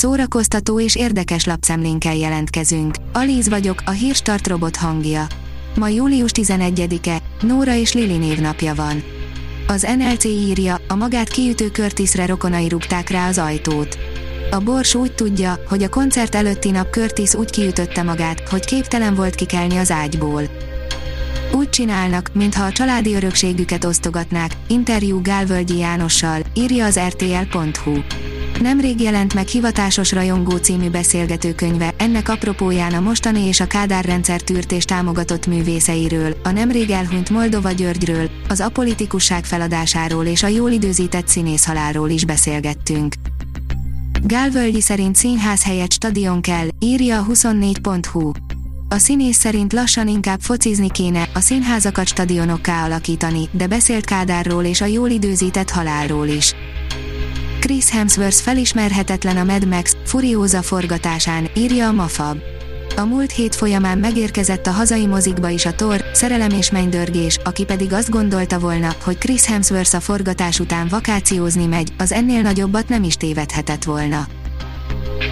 szórakoztató és érdekes lapszemlénkkel jelentkezünk. Alíz vagyok, a hírstart robot hangja. Ma július 11-e, Nóra és Lili névnapja van. Az NLC írja, a magát kiütő Curtisre rokonai rúgták rá az ajtót. A Bors úgy tudja, hogy a koncert előtti nap Curtis úgy kiütötte magát, hogy képtelen volt kikelni az ágyból. Úgy csinálnak, mintha a családi örökségüket osztogatnák, interjú Gálvölgyi Jánossal, írja az rtl.hu. Nemrég jelent meg Hivatásos Rajongó című beszélgetőkönyve, ennek apropóján a mostani és a Kádár rendszer tűrt és támogatott művészeiről, a nemrég elhunyt Moldova Györgyről, az apolitikusság feladásáról és a jól időzített színészhalálról is beszélgettünk. Gálvölgyi szerint színház helyett stadion kell, írja a 24.hu. A színész szerint lassan inkább focizni kéne, a színházakat stadionokká alakítani, de beszélt Kádárról és a jól időzített halálról is. Chris Hemsworth felismerhetetlen a Mad Max Furióza forgatásán, írja a Mafab. A múlt hét folyamán megérkezett a hazai mozikba is a Thor, szerelem és mennydörgés, aki pedig azt gondolta volna, hogy Chris Hemsworth a forgatás után vakációzni megy, az ennél nagyobbat nem is tévedhetett volna.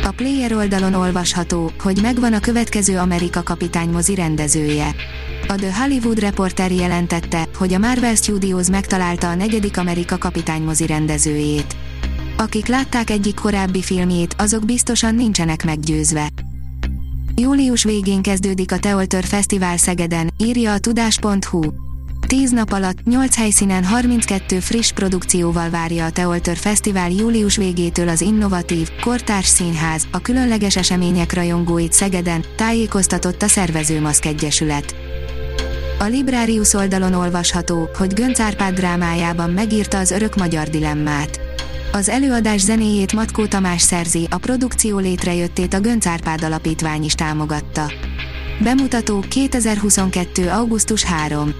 A Player oldalon olvasható, hogy megvan a következő Amerika kapitány mozi rendezője. A The Hollywood Reporter jelentette, hogy a Marvel Studios megtalálta a negyedik Amerika kapitány mozi rendezőjét. Akik látták egyik korábbi filmjét, azok biztosan nincsenek meggyőzve. Július végén kezdődik a Teoltör Fesztivál Szegeden, írja a tudás.hu. Tíz nap alatt, 8 helyszínen 32 friss produkcióval várja a Teoltör Fesztivál július végétől az innovatív, kortárs színház, a különleges események rajongóit Szegeden, tájékoztatott a Szervezőmaszk Egyesület. A Librarius oldalon olvasható, hogy Gönc Árpád drámájában megírta az örök magyar dilemmát. Az előadás zenéjét Matkó Tamás szerzi, a produkció létrejöttét a Gönc Árpád Alapítvány is támogatta. Bemutató 2022. augusztus 3.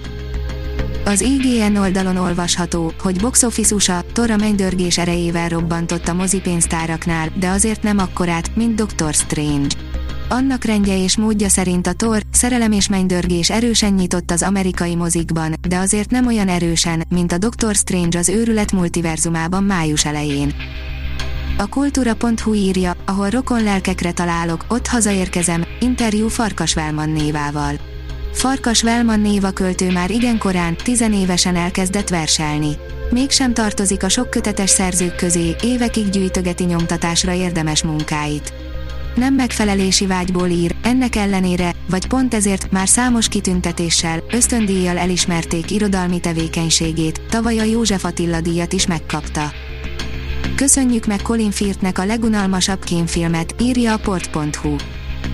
Az IGN oldalon olvasható, hogy box office Tora mennydörgés erejével robbantott a mozipénztáraknál, de azért nem akkorát, mint Doctor Strange. Annak rendje és módja szerint a Thor, szerelem és mennydörgés erősen nyitott az amerikai mozikban, de azért nem olyan erősen, mint a Doctor Strange az őrület multiverzumában május elején. A kultúra.hu írja, ahol rokon lelkekre találok, ott hazaérkezem, interjú Farkas Velman névával. Farkas Velman néva költő már igen korán, tizenévesen elkezdett verselni. Mégsem tartozik a sok kötetes szerzők közé, évekig gyűjtögeti nyomtatásra érdemes munkáit nem megfelelési vágyból ír, ennek ellenére, vagy pont ezért már számos kitüntetéssel, ösztöndíjjal elismerték irodalmi tevékenységét, tavaly a József Attila díjat is megkapta. Köszönjük meg Colin Firthnek a legunalmasabb kémfilmet, írja a port.hu.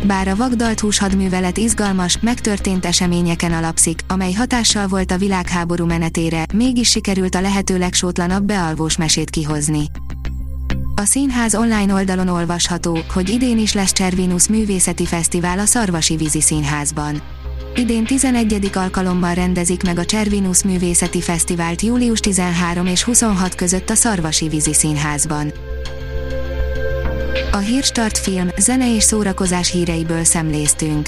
Bár a vagdalt húshadművelet izgalmas, megtörtént eseményeken alapszik, amely hatással volt a világháború menetére, mégis sikerült a lehető legsótlanabb bealvós mesét kihozni. A színház online oldalon olvasható, hogy idén is lesz Cservinus Művészeti Fesztivál a Szarvasi Vízi Színházban. Idén 11. alkalommal rendezik meg a Cservinus Művészeti Fesztivált július 13 és 26 között a Szarvasi Vízi Színházban. A Hírstart film, zene és szórakozás híreiből szemléztünk.